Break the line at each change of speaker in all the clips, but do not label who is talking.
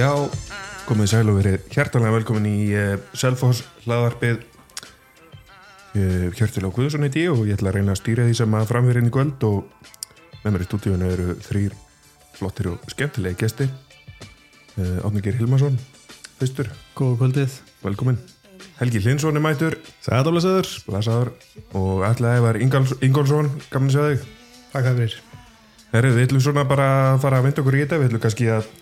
Já, komið sæl og verið hjertalega velkomin í uh, Selfoss hlaðarpið uh, Hjertilega Guðsson heiti ég og ég ætla að reyna að stýra því sem að framverðin í kvöld og með mér í stúdíunum eru þrýr flottir og skemmtilegi gesti uh, Átningir Hilmarsson fyrstur,
Góða kvöldið.
Velkomin. Helgi Linsson er mætur,
Sæðálesaður
blasaður og ætla að var Ingólfsson, gaman að sjá þig.
Takk fyrir.
Herru, við ætlum svona bara að fara að vinda okkur í þetta, við ætlum kannski að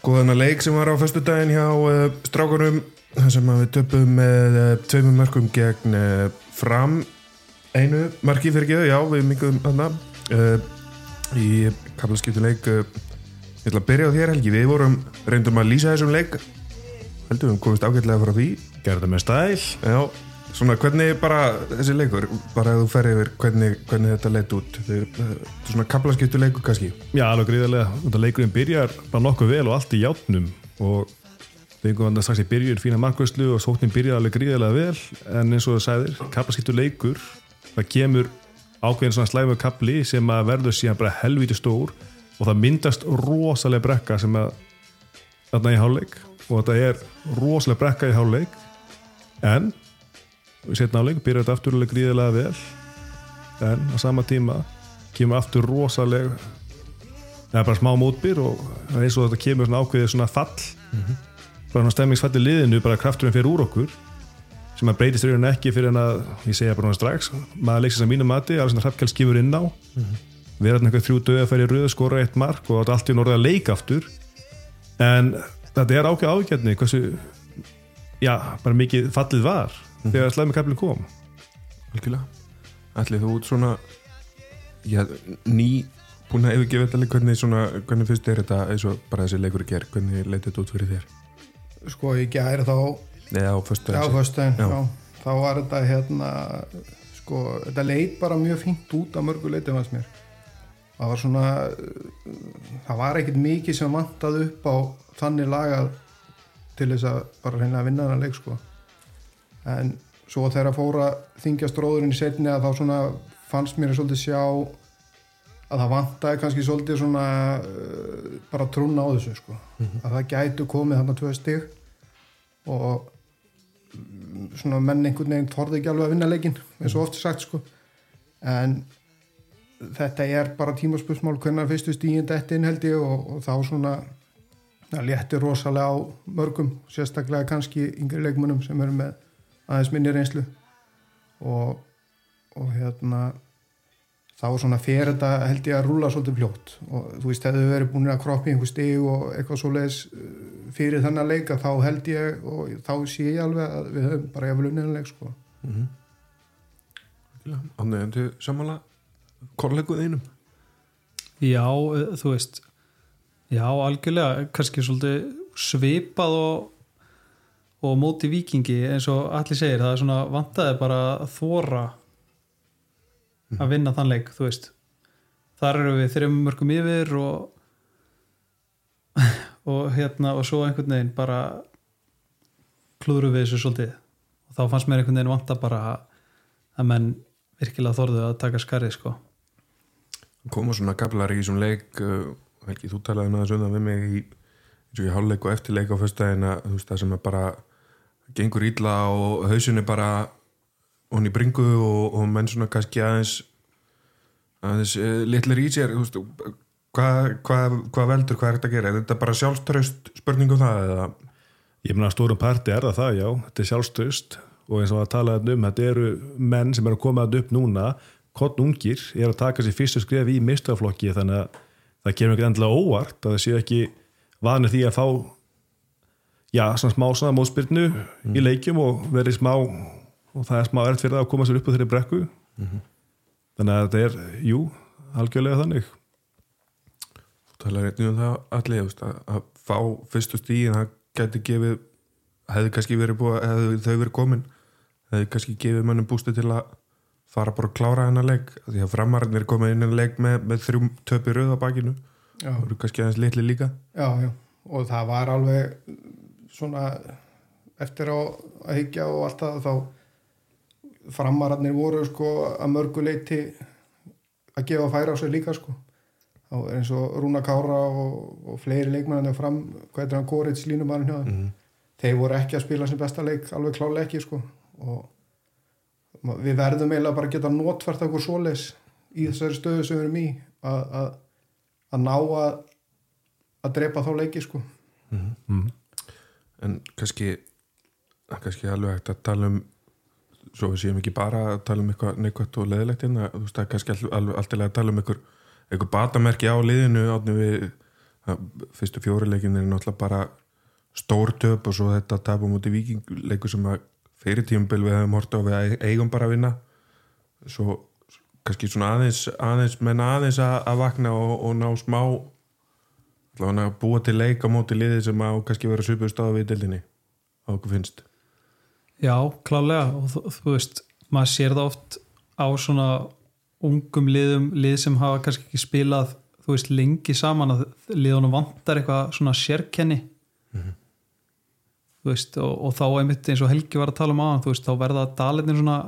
skoða hana leik sem var á föstu daginn hjá uh, strákunum sem við töpum með uh, tveimum mörgum gegn uh, fram. Einu marki fyrir geðu, já, við mingum hana uh, í kaplaskiptuleik ég ætla að byrja á þér Helgi, við vorum reyndum að lýsa þessum leik. Heldur við komist ágætlega frá því.
Gerðu með stæl.
Já, svona hvernig bara þessi leikur, bara að þú fer yfir hvernig, hvernig þetta leitt út? Þeir, uh, svona kaplaskiptuleiku kannski?
Já, alveg gríðarlega. Þetta leikurinn byrjar bara nokkuð vel og allt í játnum og við einhvern veginn strax í byrjun fína markvæslu og sóknin byrjar alveg gríðarlega vel. En eins og það sæðir, kaplaskiptu leikur það kemur ákveðin svona slæmu kapli sem að verður síðan bara helvíti stór og það myndast rosalega brekka sem að þarna í háleik og þetta er rosalega brekka í háleik en setna áleik byrjar þetta aftur alveg gríðilega vel en á sama tíma kemur aftur rosalega eða bara smá mótbyr og það er eins og þetta kemur svona ákveðið svona fall. Bara svona stemmingsfalli liðinu bara krafturinn fyrir úr okkur sem að breytist raunin ekki fyrir en að ég segja bara svona strax maður leiksist að mínu mati, alveg svona hrappkjál skifur inn á. Við erum eitthvað þrjú döð að færi röð skora eitt mark og er allt í norða leik aftur. En þetta er ákveð ágætni hversu já, bara mikið fallið var þegar slæmi kaplinn kom.
Algjörlega. Ætlið þú út svona já, ný búin að yfirgefa þetta hvernig, svona, hvernig fyrst er þetta eins og bara þessi leikur ger hvernig leit þetta út fyrir þér?
sko ég gæri þá
Eða á fyrstu
á föstudaginn,
Já.
já, þá var þetta hérna sko, þetta leit bara mjög fínt út að mörgu leiti fannst mér. Það var svona það var ekkert mikið sem vantaði upp á þannig lagað til þess að bara reyna að vinna þennan leik sko en svo þegar að fóra þingjast róðurinn í setni að þá svona fannst mér svolítið sjá að það vantaði kannski svolítið svona uh, bara trúna á þessu sko. Að það gætu komið þarna tvö stig og mm, svona menn einhvern veginn þorði ekki alveg að vinna leikin eins og oft sagt sko. En þetta er bara tímaspursmál hvernig fyrstu stíðin þetta inn held ég og, og þá svona það léttir rosalega á mörgum sérstaklega kannski yngri leikmunum sem eru með aðeins minni reynslu. Og, og hérna þá svona fer þetta held ég að rúla svolítið fljótt. Og þú veist, hefðu verið búin að kroppi einhver stig og eitthvað svoleiðis uh, fyrir þennan leika þá held ég og þá sé ég alveg að við höfum bara jafnvel unniðanleik sko.
Þannig en þið sammála korleikuð einum
Já, eh, þú veist já, algjörlega, kannski svolítið svipað og og móti vikingi eins og allir segir, það er svona vantaði bara að þóra að vinna þann leik, þú veist. Þar eru við þreim mörgum yfir og og hérna og svo einhvern veginn bara klúðru við þessu svolítið. Og þá fannst mér einhvern veginn vanta bara að menn virkilega þorðu að taka skarið sko.
Koma svona gablar í þessum leik uh, Helgi, þú talaði náða svona við mig í, í hálfleik og eftirleik á að þú veist það sem er bara gengur ítla og hausin er bara hon í bringu og, og menn svona kannski aðeins aðeins uh, litlir í sér hvað hva, hva veldur, hvað er þetta að gera? Er þetta bara sjálfströst spurningum það eða?
Ég meina að stórum parti er það það, já, þetta er sjálfstöðst og eins og að tala um, þetta eru menn sem eru að koma upp núna, kottn ungir, er að taka sér fyrstu skref í mistaflokki þannig að það kemur ekki endilega óvart að það séu ekki vanið því að fá já, svona smá svona mótspyrnu í leikjum og verið smá og það er smá erft fyrir það að koma sér upp á þeirri brekku. Þannig að þetta er, jú, algjörlega þannig.
Þú talaði einnig um það allir að, að fá fyrstu stíðin það gæti gefið hefði kannski verið búið, hefði þau verið komin hefði kannski gefið mönnum bústu til að fara bara að klára hennar leik. Af því að framarinn er komið inn en leik með, með þrjum töpi rauð á bakinu.
Já,
það eru kannski aðeins litli líka.
Já, já. Og það var alveg svona eftir á að hyggja og allt það þá framararnir voru sko að mörgu leiti að gefa færa á sig líka sko. Þá er eins og Rúna Kára og, og fleiri leikmennandi fram, hvað er hann Gorits línumarinn hjá þeim þeir voru ekki að spila sem besta leik alveg klálega ekki sko. Og við verðum eiginlega bara að geta notfært okkur svoleis í þessari stöðu sem við erum í að, að, að ná að að drepa þá leiki sko
en kannski kannski alveg hægt að tala um svo við séum ekki bara að tala um eitthvað neikvægt og leðilegt hérna, þú veist er kannski alltaf að tala um einhver, einhver batamerki á liðinu átni við að fyrstu fjórileikin er náttúrulega bara stór töp og svo þetta tapum út í vikingleiku sem að fyrir tíumbil við hefum hort á við eigum bara að vinna. Svo kannski svona aðeins, aðeins menn aðeins að, að vakna og, og ná smá allavega að búa til leik á móti liði sem á kannski vera svipuð stáða við dildinni á okkur finnst.
Já, klálega. Og þú, þú veist, maður sér það oft á svona ungum liðum, lið sem hafa kannski ekki spilað þú veist, lengi saman að liðunum vantar eitthvað svona sérkenni. Þú veist og, og þá einmitt eins og Helgi var að tala um aðan þú veist, þá verða dalinir svona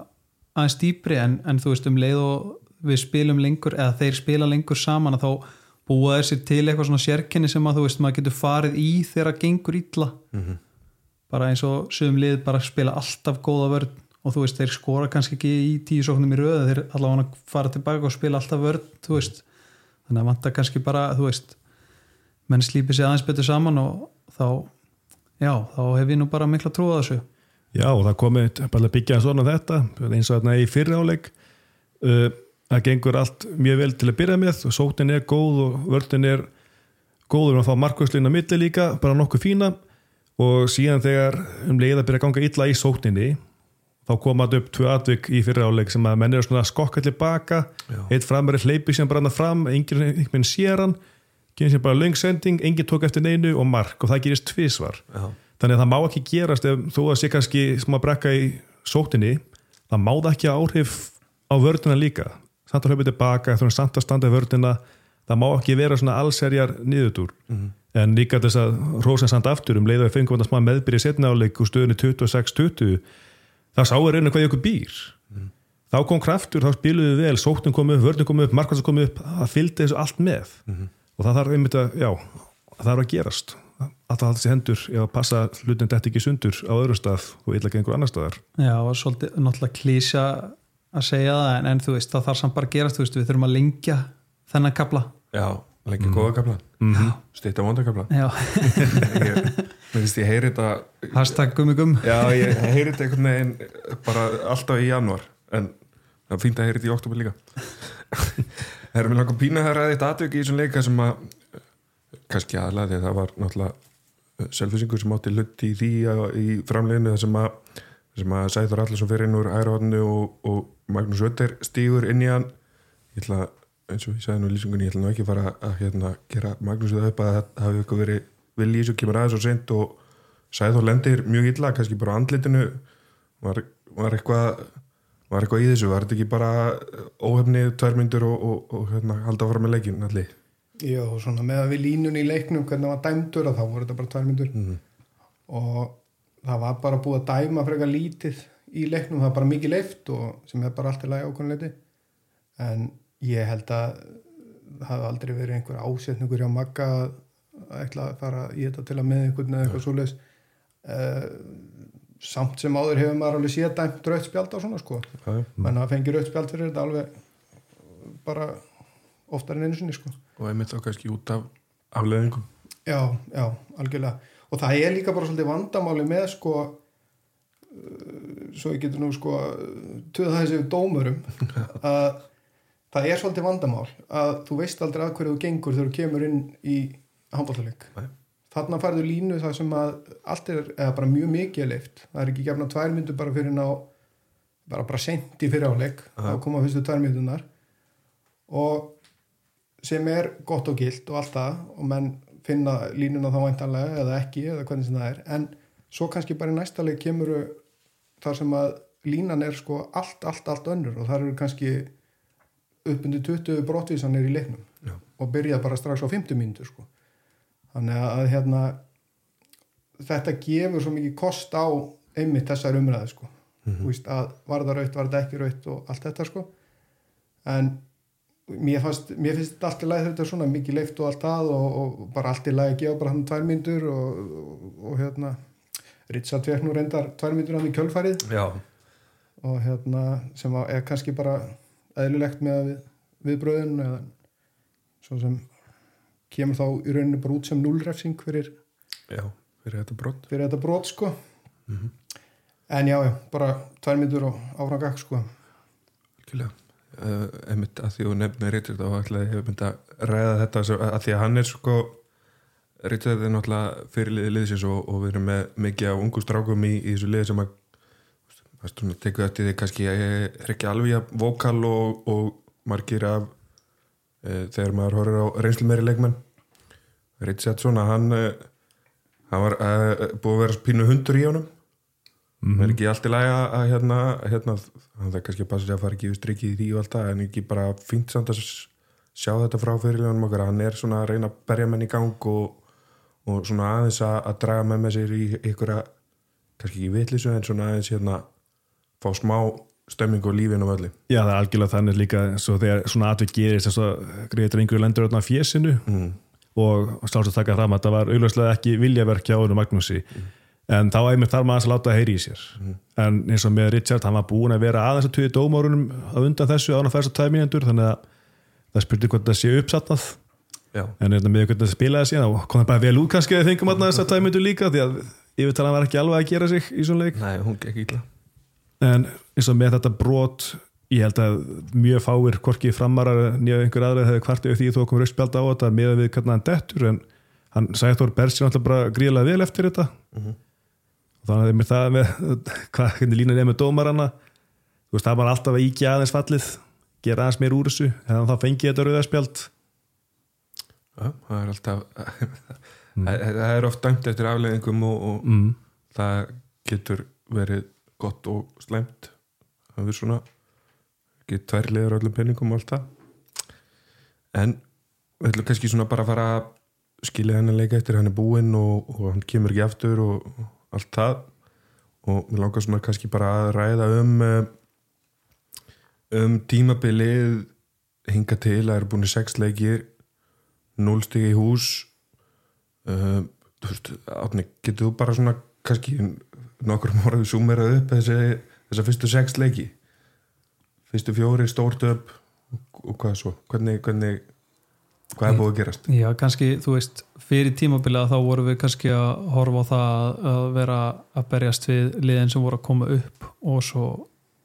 aðeins dýpri en, en þú veist, um leið og við spilum lengur, eða þeir spila lengur saman að þá búa þessi til eitthvað svona sérkenni sem að þú veist, maður getur farið í þegar það gengur illa. Bara eins og sögum lið bara spila alltaf góða vörn og þú veist, þeir skora kannski ekki í tíu sóknum í röðu, þeir allavega fara tilbaka og spila alltaf vörn, þú veist. Þannig að vantar kannski bara, þú veist menn slípi sig aðeins betur saman og þá, já, þá hef ég nú bara mikla trú á þessu.
Já, og það komið bara byggja svona þetta eins og þarna í fyrri áleik uh, það gengur allt mjög vel til að byrja með og sótin er góð og vördin er góður að fá markvöslinn á milli líka, bara nokkuð fína. Og síðan þegar um leið að byrja að ganga illa í sótinni þá komaði upp tvö atvik í fyrri áleik sem að menn eru svona að skokka tilbaka. Eitt framar er hleypi sem brannar fram enginn einhvern sér hann. Kynni sem bara löngsending, enginn tók eftir neinu og mark. Og það gerist tvisvar.
Já.
þannig að það má ekki gerast ef þú að sé kannski að brekka í sótinni það má það ekki áhrif á vördina líka samt að hlaupa tilbaka, þú er samt að standa í vördina það má ekki vera svona allserjar niðurtúr. En líka þess að Rósen samt aftur um leiða við fengum að smá meðbyrja setna áleik úr stöðunni 26-20 það sá er reyna hvað ykkur býr. Þá kom kraftur, þá spiluðu við vel sóttin kom upp, vörðin kom upp, markvæmst kom upp það fylgdi þessu allt með. Og það þarf einmitt að, já, það þarf að gerast. Alltaf halda sér hendur ef að passa hlutin þetta ekki sundur á öðrum stað og illa gengur annar staðar.
Já, og svolítið náttúrulega klísja að segja það, en, en þú veist, það þarf samt bara að gerast, þú veist, við þurfum að lengja þennan kapla
Já, lengi góða kapla mm -hmm. stýtta vonda kapla
Já,
ég, mér finnst ég heyri þetta
hashtag gummi gum.
Já, ég heyri þetta einhvern veginn bara alltaf í januar en það fínt að heyri þetta í oktober líka. Það er mér pína að ræða eitt atvik í þessum leika sem að kannski aðlega því að það var náttúrulega selfisingur sem átti hluti í því að, í framleginu þar sem að, sem að Sæður Allarsson fyrir inn úr hægrahotnu og, og Magnús Ötter stígur inn í hann. Ég ætla, eins og ég sagði nú í lýsingunni ég ætla nú ekki að fara að hérna, gera Magnús það upp að það hafi eitthvað verið vilji sem kemur aðeins og sent og Sæður lendir mjög illa, kannski bara andlitinu. Var, var eitthvað var eitthvað í þessu, var þetta ekki bara óhefni tværmyndur og, og, og hérna, halda fram með leikin allir
Já, svona með að við línun í leiknum hvernig það var dæmdur að þá voru þetta bara tvær myndur
Mhm.
og það var bara búið að dæma frekar lítið í leiknum, það var bara mikið leift og sem er bara allt í lagi ákvæmleiti en ég held að það hafi aldrei verið einhver ásetningur hjá Magga að ætla að fara í þetta til að með einhvern eða eitthvað svoleiðis. Uh, samt sem áður hefur maður alveg séð dæmt rautt spjald á svona sko.
Já,
menn að fengi rautt spjald fyrir þetta alveg bara oftar en einu sinni sko.
Og einmitt þá kannski út af afleðingum
Já, já, algjörlega. Og það er líka bara svolítið vandamáli með sko svo ég getur nú sko töða þessi við dómurum að það er svolítið vandamál að þú veist aldrei að hverju þú gengur þegar þú kemur inn í handbóltaleg
Nei.
þarna færðu línu það sem að allt er, eða bara mjög mikið er leift það er ekki gefna tvær myndur bara fyrir ná bara bara sent í fyrir áleik þá koma fyrstu tvær myndunar og sem er gott og gilt og allt það og menn finna línuna þá væntanlega eða ekki eða hvernig sem það er. En svo kannski bara í næsta leik kemur þar sem að línan er sko allt, allt, allt önnur og þar eru kannski uppundi 20 brottvísanir í leiknum
Já.
og byrja bara strax á 50 mínútur sko þannig að hérna þetta gefur svo mikið kost á einmitt þessar umræðu sko mm -hmm. Vist, að var það raut, var það ekki raut og allt þetta sko en mér, fannst, mér finnst þetta allt í lagi þetta er svona mikið leift og allt það og, og bara allt í lagi að gefa bara hann tvær myndur og, og, og hérna Richard fekk nú reyndar tvær myndur hann í kjölfarið.
Já,
og hérna sem að er kannski bara eðlilegt með við, viðbröðin eða svo sem kemur þá í rauninu bara út sem núlrefsing fyrir,
já, fyrir þetta brott
fyrir þetta brot sko. En já, já, bara tvær myndur og áfrangak sko.
Uh, einmitt að því þú nefnir Richard þá ætlaði ég myndi að ræða þetta að því að hann er sko Richard er náttúrulega fyrirliði liðsins og, og við erum með mikið af ungu strákum í, í þessu liði sem að það svona tekur eftir því kannski að ég er ekki alveg að vókal og, og margir af uh, þegar maður horfir á reynslu meiri leikmenn. Richard svona hann uh, hann var uh, búið að vera pínu hundur í honum.
Mhm.
það er ekki allt í lagi að að hérna, að hérna það er kannski að passa sig að fara ekki við strikið í því og allt það en ekki bara fínt samt að sjá þetta frá fyrirleganum okkar. Hann er svona að reyna að berja menn í gang og, og svona aðeins að, að draga með með sér í ykkur kannski ekki vitlisu en svona aðeins hérna fá smá stemming og lífin og öllu
Já, það er algjörlega þannig líka svo þegar svona atvik gerist þess að greiður drengur lendur öllna fésinu
mm.
og slást að taka fram að það var augljóslega ekki viljaverkja á honum Magnúsi. En þá einmitt þarf maður að láta að heyri í sér. En eins og með Richard, hann var búin að vera aðeins að tuði dómárunum að undan þessu án að tæð mínundur þannig að það spurði hvort það sé uppsatnað
já,
en hérna, með hvernig það spilaði síðan þá kom það bara vel út kannski að fengum þarna þess að tæð mínundur líka því að yfirtalan var ekki alveg að gera sig í svona leik.
Nei, hún gekk ítla
en eins og með þetta brot ég held að mjög fáir hvorki framarar nýja einhver aðra hefði kvartið því þú komur auðspjald á þetta með við hvernig hann dettur en hann sagði Þór Bersi náttúrulega bara gríðlega vel eftir þetta. Og þannig að með það með hvað hvernig línan er með dómarana þú veist það var alltaf að íkja aðeins fallið gera aðeins meir úr þessu en þá fengi þetta rauðarspjald
það er alltaf það, það er oft dæmt eftir afleðingum og, og
mm.
það getur verið gott og slæmt. Það er svona ekki tværliður öllum penningum og allt það. En við ætlum kannski svona bara að fara að skilja henni leika eftir hann er búinn og, og hann kemur ekki aftur og, og allt það. Og við langar svona kannski bara að ræða um eh, um tímabilið hinga til. Að eru búin í sex leikir núlstig í hús uh, þú veist, átni, getur þú bara svona kannski nokkur morðu súmerað upp þessi, þessa fyrstu sex leiki? Fyrstu fjóri stórt upp og, hvað svo? Hvernig, hvernig hvað er búið að gerast?
Já, kannski, þú veist, fyrir tímabiliða þá vorum við kannski að horfa á það að vera að berjast við liðin sem voru að koma upp og svo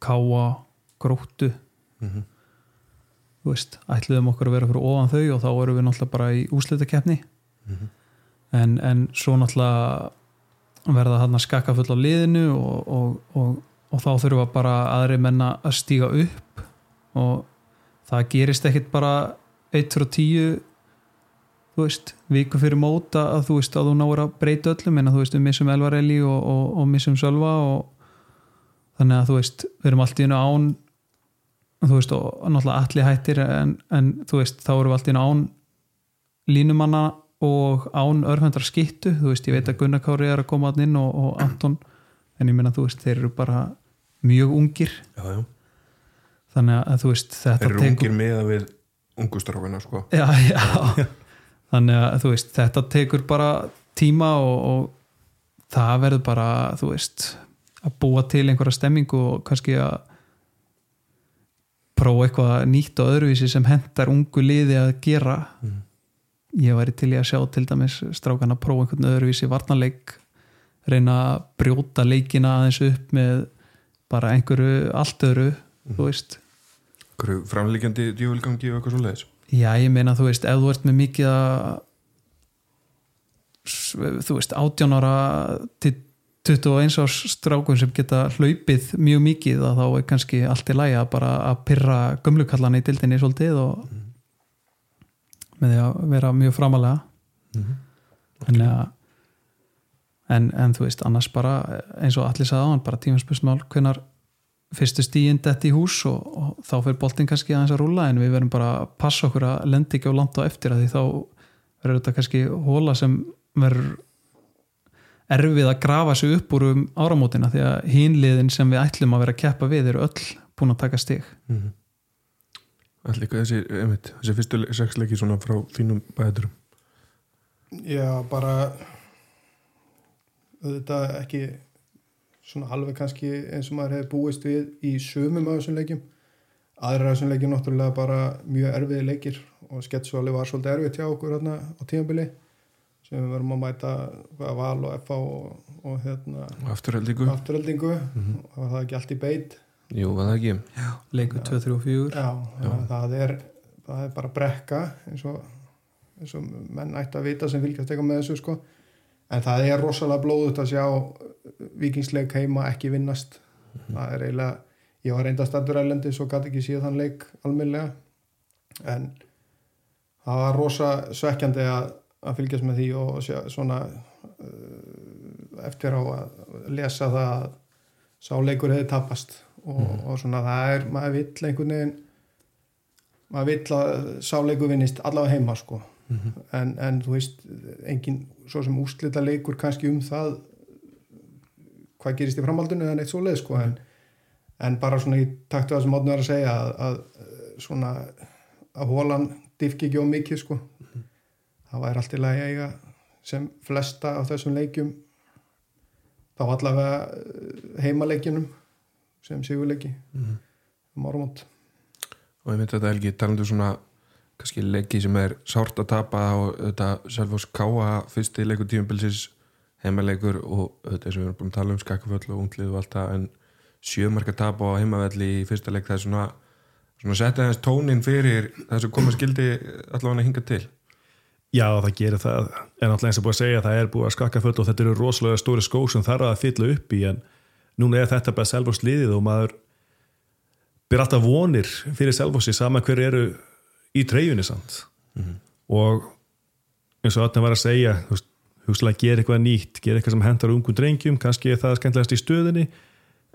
káa gróttu.
Mhm.
Þú veist, ætluðum okkur að vera fyrir ofan þau og þá vorum við náttúrulega bara í úslitakeppni
Mhm.
en, en svo náttúrulega verða hann að skakka full á liðinu og, og, og, og þá þurfa bara aðri menna að stíga upp og það gerist ekkit bara 1 frá 10 þú veist, viku fyrir móta að þú veist að þú náir að breyta öllum en að þú veist við missum Elvar Eli og, og, og missum Sölva og þannig að þú veist við erum allt í einu án þú veist og náttúrulega allir hættir en, en þú veist þá erum við allt í einu án línumanna og án örfendra skittu. Þú veist ég veit að Gunnar Kári er að koma að inn og, og Anton en ég meina þú veist þeir eru bara mjög ungir.
Já, já.
þannig að þú veist
þeir
þetta
eru ungir með að við ungustráfina sko.
Já, já. þannig að þú veist þetta tekur bara tíma og, og það verður bara þú veist að búa til einhverja stemmingu og kannski að prófa eitthvað nýtt og öðruvísi sem hendar ungu liði að gera.
Mhm.
ég væri til í að sjá til dæmis strákan að prófa einhvern öðruvísi varnarleik reyna að brjóta leikina aðeins upp með bara einhverju allt öðru þú veist.
Hverju framlíkjandi djúvilgangi og eitthvað svo leiðis
Já, ég meina, þú veist, ef þú ert með mikið að þú veist, 18 ára til 21 árs strákun sem geta hlaupið mjög mikið að þá er kannski allt í læga bara að pyrra gömlukallana í dildinni svolítið og með því að vera mjög framalega en, ja, en, en þú veist, annars bara eins og allir sagði á hann, bara tímaspörsmál hvenar fyrstu stíinn detti í hús og, og þá fyrir boltinn kannski aðeins að rúla en við verðum bara að passa okkur að lendi ekki á langt á eftir að því þá verður þetta kannski hóla sem verður erfið að grafa sig upp úr um áramótina því að hinliðin sem við ætlum að vera að keppa við eru öll búin að taka stig.
Mhm. allir þessi, einmitt, þessi fyrstu le- sex leiki svona frá þínum bæðurum
Já, bara auðvitað ekki svona alveg kannski eins og maður hefði búist við í sumum af þessum leikjum. Aðra af þessum leikjum náttúrulega bara mjög erfiði leikir og sketsvali var svolítið erfitt hjá okkur hérna á tímabili sem við verum að mæta hvað, val og FA og, og hérna
og afturhaldingu
afturöldingu og það er ekki allt í beit?
Jú, var það ekki?
Leikur 2, 3 og 4
Já, já. Það, er, það er bara brekka eins og, eins og menn ætti að vita sem fylgjast eitthvað með þessu sko. en það er rosalega blóðut að sjá vikingsleik heima ekki vinnast. Það er eiginlega ég var reynda stættur ælendi svo gæti ekki síða þann leik almennilega. En það var rosa svekkjandi að, að fylgjast með því og sjá, svona uh, eftir á að lesa það að sá leikur hefði tapast og, og svona það er, maður vill einhvern veginn maður vill að sá leikur vinnist allavega heima sko. En, en þú veist engin svo sem úslita leikur kannski um það hvað gerist í framhaldinu eða neitt svo leið sko en, en bara svona í taktu að sem átnu er að segja að, að svona að hólan diffki ekki á mikið sko það væri allt í lagi að eiga sem flesta af þessum leikjum. Þá allavega eh, heimaleikjunum sem sigurleiki um áramót.
Og ég myndi þetta Helgi, talandu svona kannski leiki sem er sárt að tapa og þetta Selfoss Káa fyrsti leikur tímabilsis heimaleikur og þetta sem við erum búin að tala um skakkaföll og unglið og allt það en sjömarka tapa á heimavelli í fyrsta leik það er svona, svona setja þess tónin fyrir það sem koma skildi allavega að hinga til
Já, það gerir það, en alltaf eins og búið að segja að það er búið að skakka full og þetta eru rosalega stóri skó sem þarf að fylla upp í en núna er þetta bara selvfórs liðið og maður byr alltaf vonir fyrir selvfórsi saman hver eru í treyjunni samt. Og eins og Atna var að segja hugsalega gera eitthvað nýtt gera eitthvað sem hendar ungum drengjum kannski er það skemmtilegast í stöðinni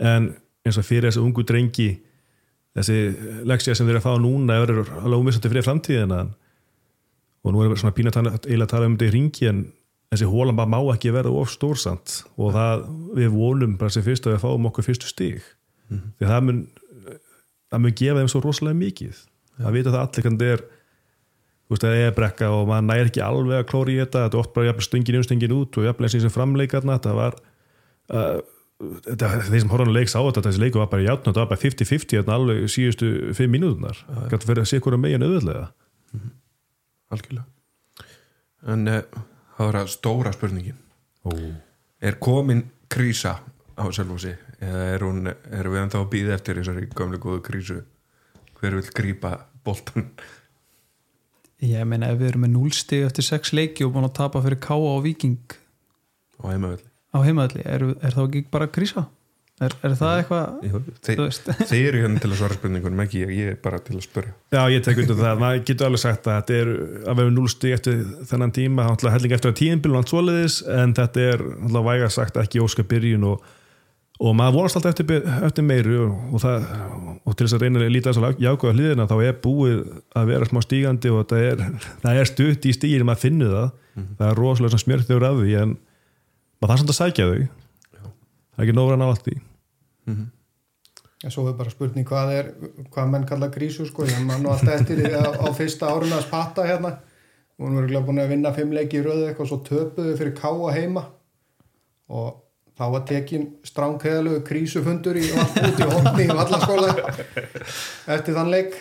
en eins og fyrir þessu ungu drengi þessi leksja sem þeir að fá núna er alveg ómissandi fyrir framtíðina og nú er svona pína að eiginlega að tala um þetta í ringi en þessi hólan bara má ekki verða of stórsamt og það við vonum bara sem fyrst að við fáum okkur fyrstu stig. Því það mun það mun gefa þeim svo rosalega mikið. Það vita það allir hvernig þetta er þú veist, það er brekka og maður næri ekki alveg að klóri í þetta, þetta er oft bara stöngin inn stöngin út og jafnvel eins og sem framleikarna þetta var uh, þetta, þeir sem horfum leiks á þetta, þessi leiku var bara játn og þetta var bara 50-50 hérna alveg síðustu 5 mínútunar, gæti fyrir að sé hverju megin auðvöldlega
algjörlega. En uh, það var að stóra spurningin.
Ó.
er komin krísa á Selfossi? Eða er, hún, er við ennþá að býða eftir þessari gamle góðu krísu? Hver vil grípa boltan
ég meina ef við erum með 0 stig eftir 6 leiki og búin að tapa fyrir Káa og Viking
á
heimaðalli, er, er þá ekki bara krísa? Er, er það eitthvað
þeir eru hérna til að svara spurningunum ekki ég, ég er bara til að spurja
Já, ég tek undir það, maður getur alveg sagt að þetta er að við erum núlstig eftir þennan tíma náttúrulega helling eftir að tíðinbíl og allt svoleiðis en þetta er náttúrulega væga sagt ekki óska byrjun og, og maður vonast alltaf eftir, eftir meiru og, og, það, og til þess að reyna að líta þess að jákvæða hliðina þá er búið að vera smá stígandi og það er, það er stutt í stígin maður það, það er samt að sækja þau. Það að allt í
Já, svo er bara spurning hvað er hvað menn kalla grísu sko? Ég man nú alltaf eftir því á, á fyrsta árun að spatta hérna og hún verður búin að vinna fimm leiki í röðu eitthvað og svo töpuðu fyrir káa heima. Og þá var tekin stránkheðalegu krísufundur í, út í hótti í vallaskóla eftir þann leik.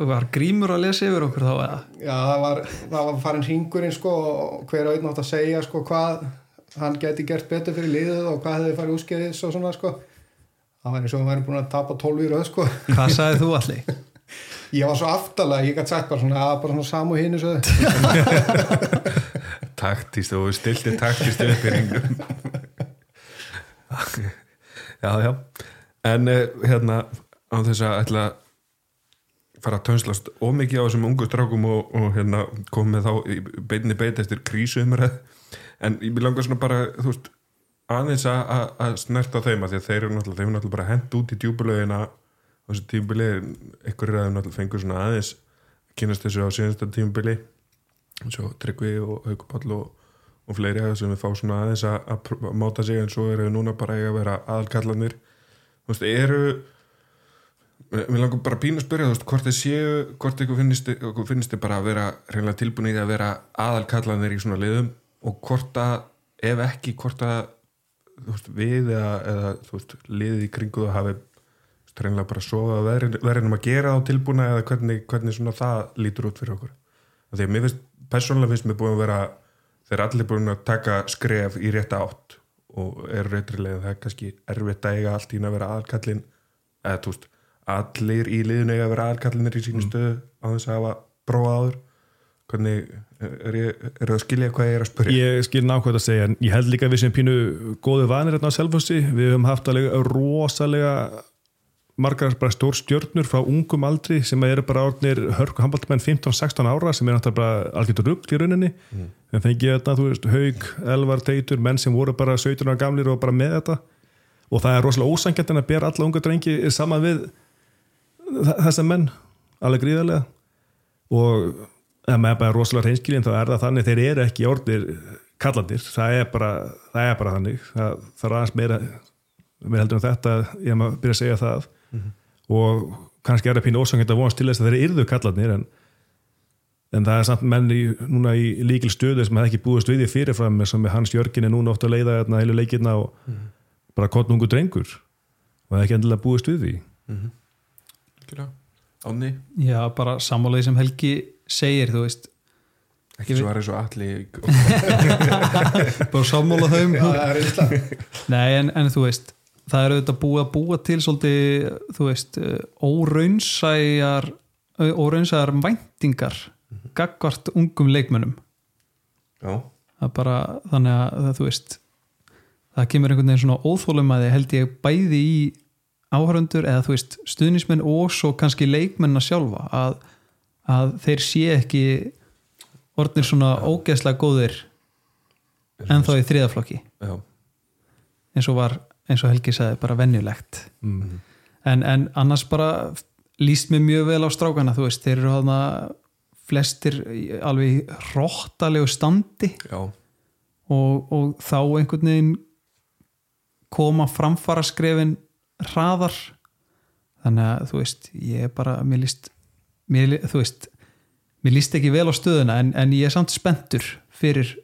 Var grímur að lesa yfir okkur þá eða?
Já, það var, það var farin hringurinn sko og hver og einn átt að segja sko hvað hann geti gert betur fyrir liðið og hvað hefði farið úskeiðis og svona sko það var eins og hann væri búin að tapa 12 í röð sko.
Hvað sagði þú allir?
ég var svo aftalega, ég gæti sagt bara svona að bara svona samu svo
taktist og stilti taktist upp í ringum. Já já. En uh, hérna á þess að ætla að fara að tönslast ómikið á þessum ungu strákum og, og hérna komið þá í beinni beit eftir krísu umræð en ég vil langa svona bara þú veist aðeins að, að, að snerta þeim að því að þeir eru náttúrulega, þeir eru náttúrulega bara hent út í djúbulögina á þessu tímubili ykkur er að náttúrulega fengur svona aðeins að kynast þessu á síðansta tímubili eins og Tryggvi og Haukupall og, og fleiri að sem við fá svona aðeins að, að, að máta sig en svo eru við núna bara að vera aðalkallanir þú veist, eru Mér langar bara pínu að spyrja þú veist, hvort þið séu, hvort ykkur finnist, finnist þið bara að vera reynilega tilbúin í að vera aðalkallanir í svona liðum? Og hvort að, ef ekki, hvort að veist, við eða, eða veist, liðið í kringu það hafi reynilega bara sofa að verðinum að gera þá tilbúna eða hvernig, hvernig svona það lítur út fyrir okkur. Því að mér finnst, persónulega finnst mér búin að vera, þeir allir búin að taka skref í rétta átt og eru reytrilega, það er kannski erfitt að eiga allt í að vera aðalkallin eða þú veist, allir í liðinu eiga að vera aðalkallinir í sínu stöðu á þess að hafa prófað áður hvernig, er, ég, er það að skilja hvað ég er að spyrja?
Ég skil nákvæmt að segja en ég held líka að við sem pínu góðu vanir hérna á Selfossi, við höfum haft alveg rosalega margar bara stór stjörnur frá ungum aldri sem eru bara orðnir hörku handbóltmenn 15-16 ára sem er náttúrulega bara algjörður rugg í rauninni mm. en fengið þetta, þú veist, haug, elvar, teitur menn sem voru bara 17 ára gamlir og bara með þetta og það er rosalega ósangjant en að bera alla unga drengi saman við þessa menn alveg gríðarlega og ef maður er bara rosalega reynskilin þá er það þannig þeir eru ekki orðir kallandir, það er bara, það er bara þannig. Það, það er aðeins meira meira heldur en þetta, ég maður byrja að segja það. Mm -hmm. og kannski er það pínu ósangjönd að vonast til þess að þeir eru kallandir en, en það er samt menn í, núna í líkil stöðu sem hefði ekki búist við í fyrirfram með Hans Jörgin er núna oft að leiða hérna heilu leikirna og mm -hmm. bara kottnungu drengur. Og það er ekki endilega búist við því. Mm -hmm
Ánni?
Já, bara sammálaði sem Helgi segir, þú veist
Ekki svo aðeins og allir
Bara sammála
það eitthvað
Nei, en, en þú veist það eru þetta búið að búa til svolítið, þú veist, óraunsæjar óraunsæjar væntingar -hmm. gagvart ungum leikmönnum.
Já.
Það er bara, þannig að þú veist það kemur einhvern veginn svona óþólum að þið held ég bæði í áhörundur eða þú veist stuðnismenn og svo kannski leikmenn að sjálfa að, að þeir sé ekki orðnir svona ógeðslega góðir en þá í þriðaflokki
Já.
eins og var eins og Helgi sagði bara vennjulegt
mm.
en, en annars bara líst mér mjög vel á strákana þú veist, þeir eru hana flestir alveg hróttalegu standi.
Og,
og þá einhvern veginn koma framfara skrefin hraðar. Þannig að þú veist ég er bara, mér líst mér, þú veist, mér líst ekki vel á stöðuna en, en ég er samt spenntur fyrir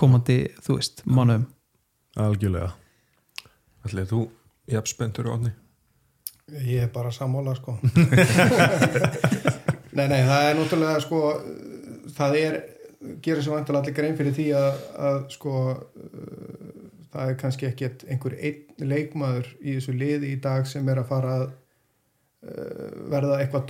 komandi, þú veist, mánuðum.
Algjörlega.
Ætlaði þú, ég er spenntur á átni
Ég er bara sammála sko. Nei, nei, það er náttúrulega sko það er, gerir sem vantilega allir grein fyrir því að, að sko það er kannski ekki einhver einn leikmaður í þessu liði í dag sem er að fara að uh, verða eitthvað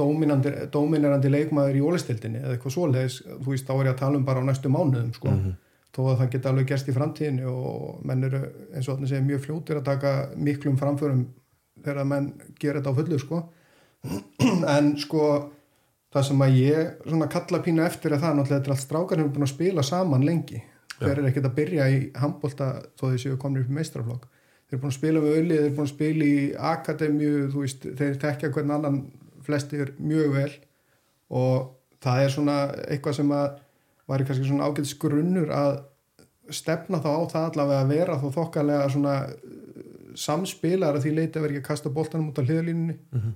dominerandi leikmaður í ólistildinni eða eitthvað svoleiðis, þú veist, þá er ég að tala um bara á næstu mánuðum, sko. Mm -hmm. þó að það geta alveg gerst í framtíðinu og menn eru eins og þannig segja mjög fljótir að taka miklum framförum þegar menn gera þetta á fullu, sko. En sko það sem að ég svona kalla pína eftir er það náttúrulega þetta er allt strákar sem er búin að spila saman lengi. Hver er ekkert að byrja í handbólta þó þeir séu komin upp í meistraflokk þeir eru búin að spila með öllu, þeir eru búin að spila í akademju, þú veist, þeir tekja hvern annan flestir mjög vel og það er svona eitthvað sem að var kannski svona ágætt skrunnur að stefna þá á það allavega að vera þó þokkalega svona uh, samspilar að því leiti að vera ekki að kasta bóltanum út á hliðalínunni mm -hmm.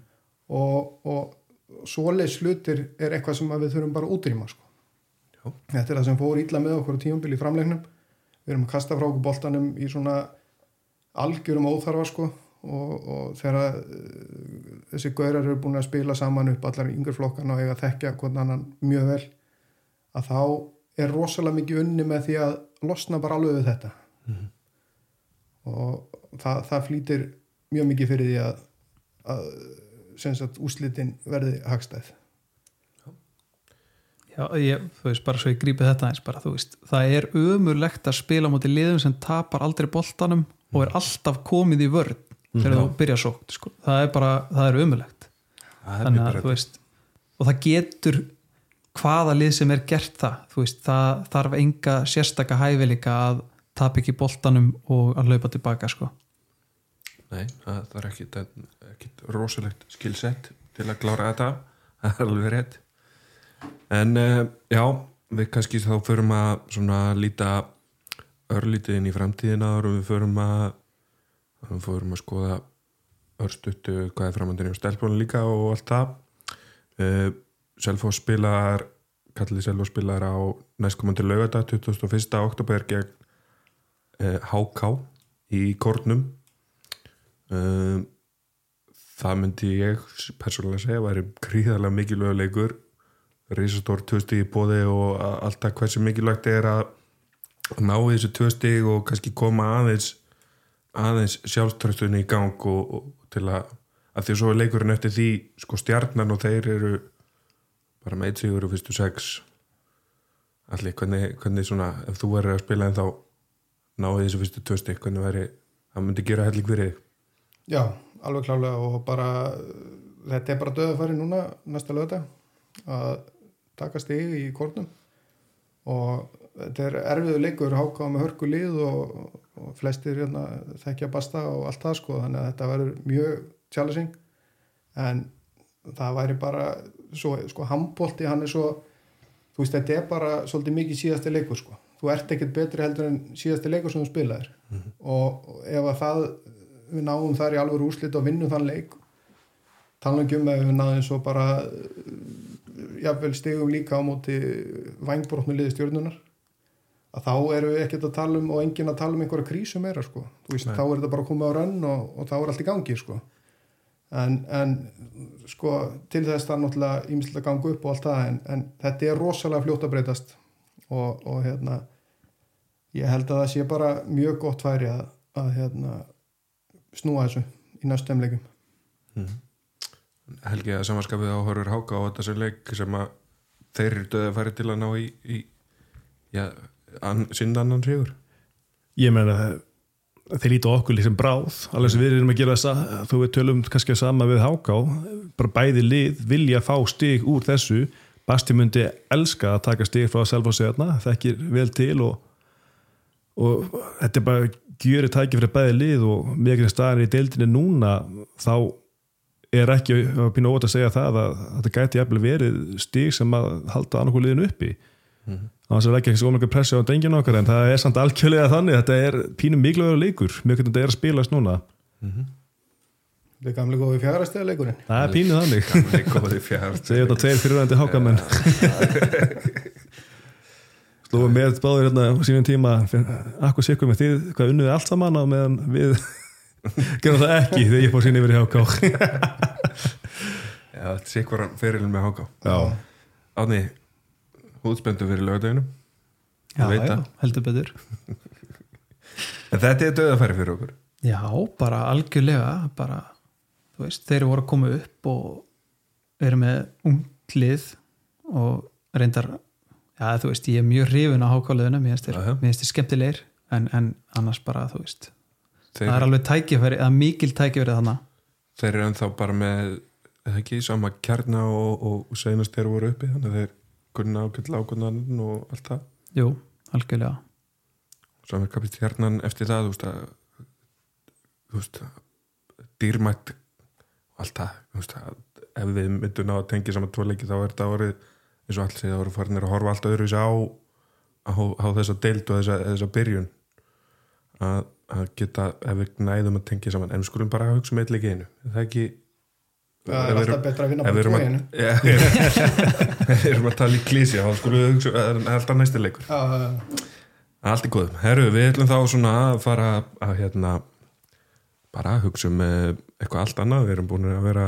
og, og svoleið slutir er eitthvað sem við þurfum bara útrýma sko. Þetta er það sem fór ítla með okkur á tíumbili í framlegnum. Við erum að kasta frá okkur boltanum í svona algjörum óþarfa sko og, og þegar uh, þessi gaurar eru búin að spila saman upp allar yngur flokkana og eiga að þekkja hvernig annan mjög vel að þá er rosalega mikið unni með því að losna bara alveg við þetta. Mm -hmm. og það, það flýtir mjög mikið fyrir því að, að úslitin verði hagstæð.
Já, ég, þú veist, bara svo ég grípi þetta eins bara, þú veist, það er umurlegt að spila moti liðum sem tapar aldrei boltanum og er alltaf komið í vörð þegar þú byrja sókt, sko. Það er bara, það er umurlegt þannig að, þú veist, og það getur hvaða lið sem er gert það, þú veist, það þarf enga sérstaka hæfileika að tap ekki boltanum og að laupa tilbaka, sko.
Nei, það, er ekkit, ekkit rosalegt skilsett til að klára þetta, það er alveg rétt. En uh, já, við kannski þá förum að svona líta örlítið inn í framtíðina og við förum að við förum að skoða örstuttu hvað er framöndinni og stelpunni líka og allt það uh, Selfoss spilar kallið Selfoss spilar á næstkomandi laugardag 21. oktober gegn HK í Kornum uh, það myndi ég persónulega segja væri gríðarlega mikilvægur leikur risastór stíð í bóði og alltaf hversu mikilvægt er að ná þessu tvö stíð og kannski koma aðeins aðeins sjálfströstunni í gang og, og til að, að því að svo er leikurinn eftir því sko stjarnan og þeir eru bara með eitt sigur og fyrstu sex. Allir, hvernig, hvernig svona ef þú verður að spila en þá ná í þessu fyrstu tvö stíð, hvernig væri það myndi gera helling fyrir
Já, alveg klálega og bara þetta er bara döðafæri núna næsta lögða að taka stig í kornum og þetta er erfiður leikur hákáða með hörku lið og, og flestir hérna, þekkja basta og allt það sko þannig að þetta verður mjög challenging. En það væri bara svo, sko handbólti hann er svo þú veist þetta er bara svolítið mikið síðasti leikur sko. Þú ert ekkert betri heldur en síðasti leikur sem þú spilaðir. Og, og ef að það við náum þar í alveg úrslit og vinnum þann leik tala um að við náðum svo bara jafnvel stigum líka á móti vængbrótnu liði stjórnunar að þá erum við ekkert að tala um og enginn að tala um einhverja krísu meira sko. Veist, þá er þetta bara að koma á rönn og, og þá er allt í gangi sko. En, en sko til þess það er náttúrulega ímislega að ganga upp og allt það en, en þetta er rosalega fljótt að breytast. Og, og hérna ég held að það sé bara mjög gott færi að, að hérna snúa þessu í næstum leikum
Helgi að samanskapið áhörur háka á sem leik sem að þeir eru döða að færi til að ná í, í já, annan sigur?
Ég meina þeir líta á okkur líka sem bráð alveg sem við erum að gera þess að þú við tölum kannski sama við Háká. Bara bæði lið vilja fá stig úr þessu. Basti myndi elska að taka stig frá Selfossegna, þekkir vel til og, og þetta er bara gjöri tæki fyrir bæði lið og mikið staðar í deildinni núna þá er ekki að pínu óvægt að segja það að þetta gæti jafnvel verið stig sem að halda annarku liðinu uppi þannig að það er ekki svo mikið pressi á denginu okkar en það er samt algjörlega þannig. Þetta er pínu mikilvægur leikur. Mjög hvernig þetta er að spilast núna.
Þetta er gamlega góði fjárastega leikurinn.
Það er pínu þannig.
Gamli góði fjár
segja þetta tveir fyrirvændi hákamenn. Slóðum með báður hérna á sínum tíma. Akkur sikkur með þið hvað unnuði allt saman á meðan við gerum það ekki þegar ég fór sín yfir í háká
Já, þetta sé hvað fyrirlin með háka
já,
Húðspendu fyrir lögadeginum
Já, já, heldur betur.
En þetta er döðafæri fyrir okkur.
Já, bara algjörlega bara, þú veist, þeir voru að koma upp og eru með unglið og reyndar já, þú veist, ég er mjög hrifin á hákáliðuna mér finnst þeir skemmtilegir en, en annars bara, þú veist
Þeir,
það er alveg tækifæri, það er mikil tækifæri þannig
þeir eru ennþá bara með ekki sama kjarna og, og senast þeir voru uppi þannig að þeir kunna ákveðla ákveðnan og allt það.
Jú, algjörlega.
Svo er kapist hjarnan eftir það þú veist að þú veist að dýrmætt og allt það þú veist að ef við myndum ná að tengja saman tvo leiki þá er þetta árið eins og allt segja þá voru farinir að horfa allt öðru á, á, á þessa deild og þessa, þessa byrjun. Að, að geta ef við næðum að tengja saman en skulum bara hugsa um eitt leiki í einu. Er það ekki
það er alltaf betra að vinna
að, ja, ef við erum að tala í klísi þá skulum við hugsa það er alltaf næsti leikur Allt í góðum. Herru, við ætlum þá svona að fara að hérna bara að hugsa um eh, eitthvað allt annað. Við erum búin að vera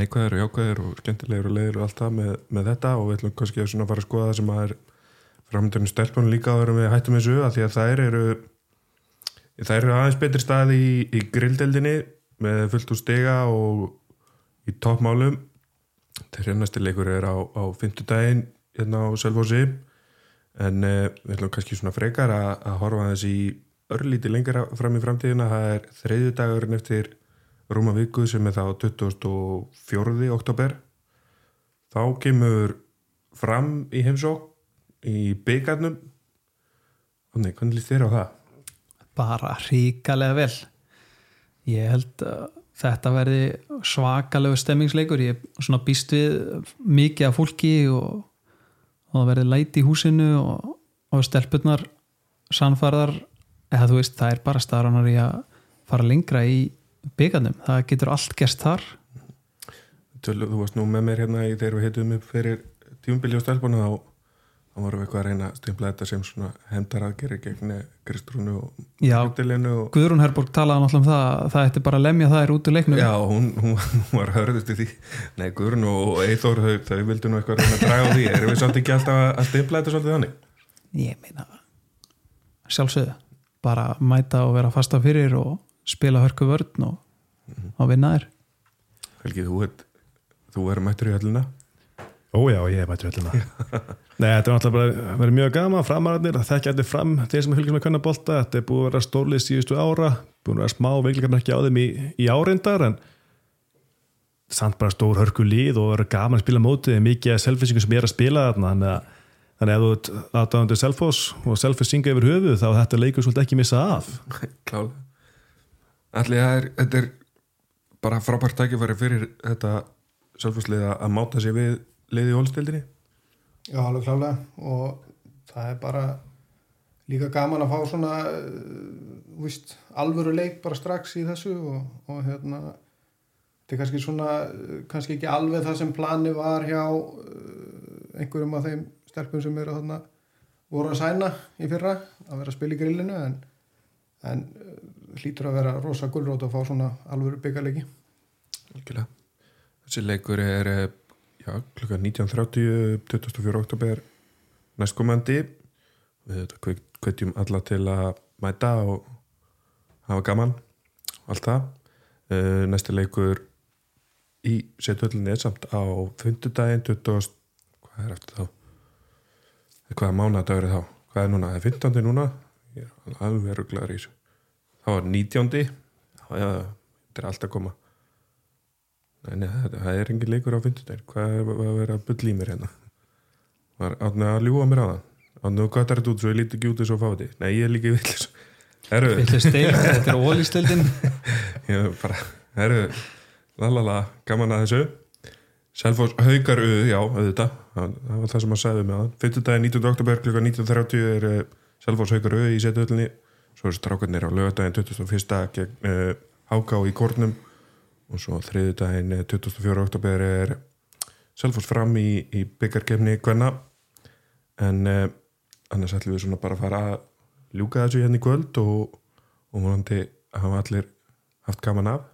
neikvæðir og jákvæðir og skemmtilegir og leiðir og allt það með, með þetta og við ætlum kannski að fara að skoða það sem að er framöndurinn stelpunum líka áður en við hættum þessu að því að þær eru þær eru aðeins betri stað í, í grilldeldinni með fullt úr stiga og í toppmálum. Þeirri næsti leikur er á, á fimmtudaginn hérna á Selfossi. En uh, við ætlum kannski svona frekar að, að horfa aðeins í örlíti lengra fram í framtíðina. Það er þriðju dagurinn eftir rúma viku sem er þá 24. oktober þá kemur fram í heimsók í byggarnum hvernig líst þér á það?
bara ríkalega vel. Ég held að þetta verði svakalegu stemmingsleikur. Ég er svona býst við mikið af fólki og, og það verði læti í húsinu og, og stelpurnar sannfarðar eða þú veist það er bara staðranar í að fara lengra í byggarnum, það getur allt gerst þar.
Þú varst nú með mér hérna í þegar við heitum upp fyrir tímubili og stelpunum þá, þá vorum við eitthvað að reyna að stimpla þetta sem svona hendaraðgeri gegn Kristrúnu og. Hlutilinu og
Guðrún Herborg talaði náttúrulega um það það ætti bara að lemja það er út úr leiknum.
Já, hún, hún, hún var hörðust í því. Nei, Guðrun og Eithór þau, þau vildu nú eitthvað reyna að draga á því. Erum við samt ekki alltaf að- að stimpla þetta svolítið þannig?
Ég meina sjálfsögðu, bara mæta og vera fasta fyrir og spila hörku vörn og, og vinna þér
Helgi, þú, þú verður mættur í höllina
Ó já, ég er mættur höllina Nei, þetta er náttúrulega bara verið mjög gaman framararnir, það þekkja allir fram þeir sem fylgjast með bolta, þetta er búið að vera stórlið síðustu ára, búið að vera smá veikleikamerki á þeim í, í áreindar en samt bara stór hörku lið og verið gaman að spila mótið. Mikið af selfisingu sem er að spila þarna þannig Þannig að ef þú ert aðdáðandi Selfoss og Selfoss synga yfir höfuð þá þetta leikur svolítið ekki missa af.
Klálega. Allir, er, þetta er bara frábært tækifæri fyrir þetta sjálfhúslið að máta sig við liði í hólstildinni
Já, alveg klálega og það er bara líka gaman að fá svona uh, víst, alvöru leik bara strax í þessu og, og hérna þetta er kannski svona uh, kannski ekki alveg það sem plani var hjá uh, einhverjum af þeim stelpum sem eru þarna voru að sæna í fyrra að vera að spila í grillinu en, en hlýtur að vera rosa gullrót að fá svona alvöru byggalegi.
Þessi leikur er eh, já, klukkan 19.30 24. oktober næstkomandi við kveitjum alla til að mæta og hafa gaman og allt það uh, næsti leikur í setuöllinni er samt á fundudaginn 20. hvað er eftir þá hvaða mánadagur er þá hvað er núna, er 15. núna ég er alveg ruglaður í þessu þá er 19. já, já, þetta er allt að koma Nei, það, það er engin leikur á fundudaginn hvað er að vera að bull í mér hérna? Var átni að ljúa mér á það? Og gott er þetta út svo ég líti ekki út og fáti nei, ég er líka villis Herru,
þetta? Er ólistildin
ég er bara Herru, lalala, gaman að þessu. Selfoss haukar auð, já, auðvitað. Það það var það sem að sagði mig að Fyttudaginn 19. oktober kl. 19.30 er uh, Selfoss haukar auð í setuöllinni svo er strákarnir á lögadaginn 21. gegn uh, Háká í Kornum og svo þriðudaginn eh, 24. oktober er Selfoss fram í, í byggarkefni Gvenna en uh, annars ætlum við svona bara að fara að ljúka þessu hérna í kvöld og, og vonandi hafa allir haft gaman af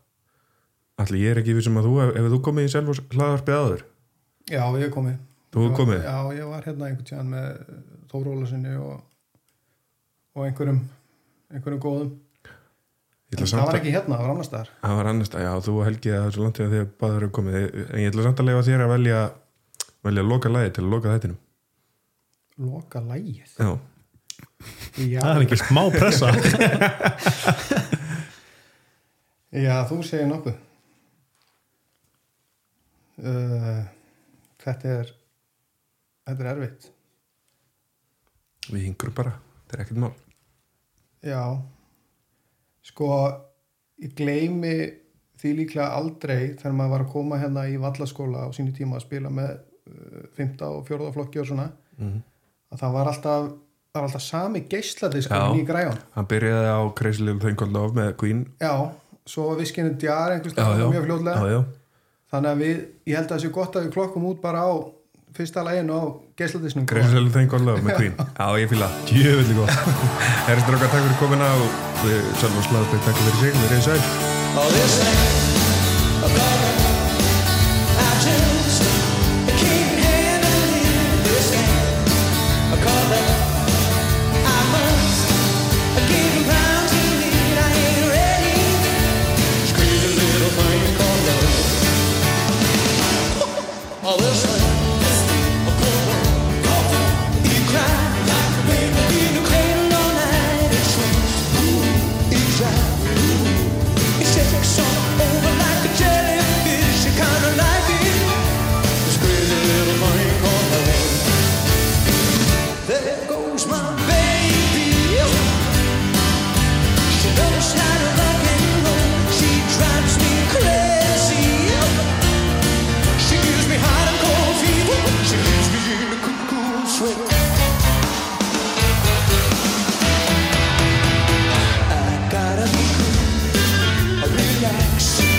allir ég er ekki vissum að þú ef, ef þú komið í Selfoss hlaðarpið áður
Já, ég komið
Þú komið?
Já, ég var hérna einhvern tíðan með Þóróla sinni og, og einhverjum einhverjum góðum það
samt
var ekki hérna, það var annars staðar.
Það var annars að já, þú og Helgi að það er svo langt þegar þið báður eru komið. En ég ætla samt að leifa þér að velja velja að loka lagi til að loka þættinum.
Loka lægið
Já,
Já,
Það er ekki smá pressa.
já þú segir nokkuð. Uh, Þetta er þetta er erfitt.
Við hingrum bara, þetta er ekkert mál.
Já Sko ég gleymi því líklega aldrei þegar maður var að koma hérna í vallaskóla á sínu tíma að spila með uh, 5. og 4. flokki og svona
Mhm.
að það var alltaf það var alltaf sami
Já.
geisladiskurinn í græjón
Hann byrjaði á Crazy Little Thing Called Love með Queen
Já, svo viskinu djar einhvers
já,
mjög
já.
þannig að við, ég held að það sé gott að við klokkum út bara á fyrsta læginu á
Crazy Little Thing Called Love með Queen. Já, ég fýla
Djöfellig gott.
Herri strákar, takk fyrir komina og við sjálfum slaðum takk fyrir sig, við reyðum sæl
tracks.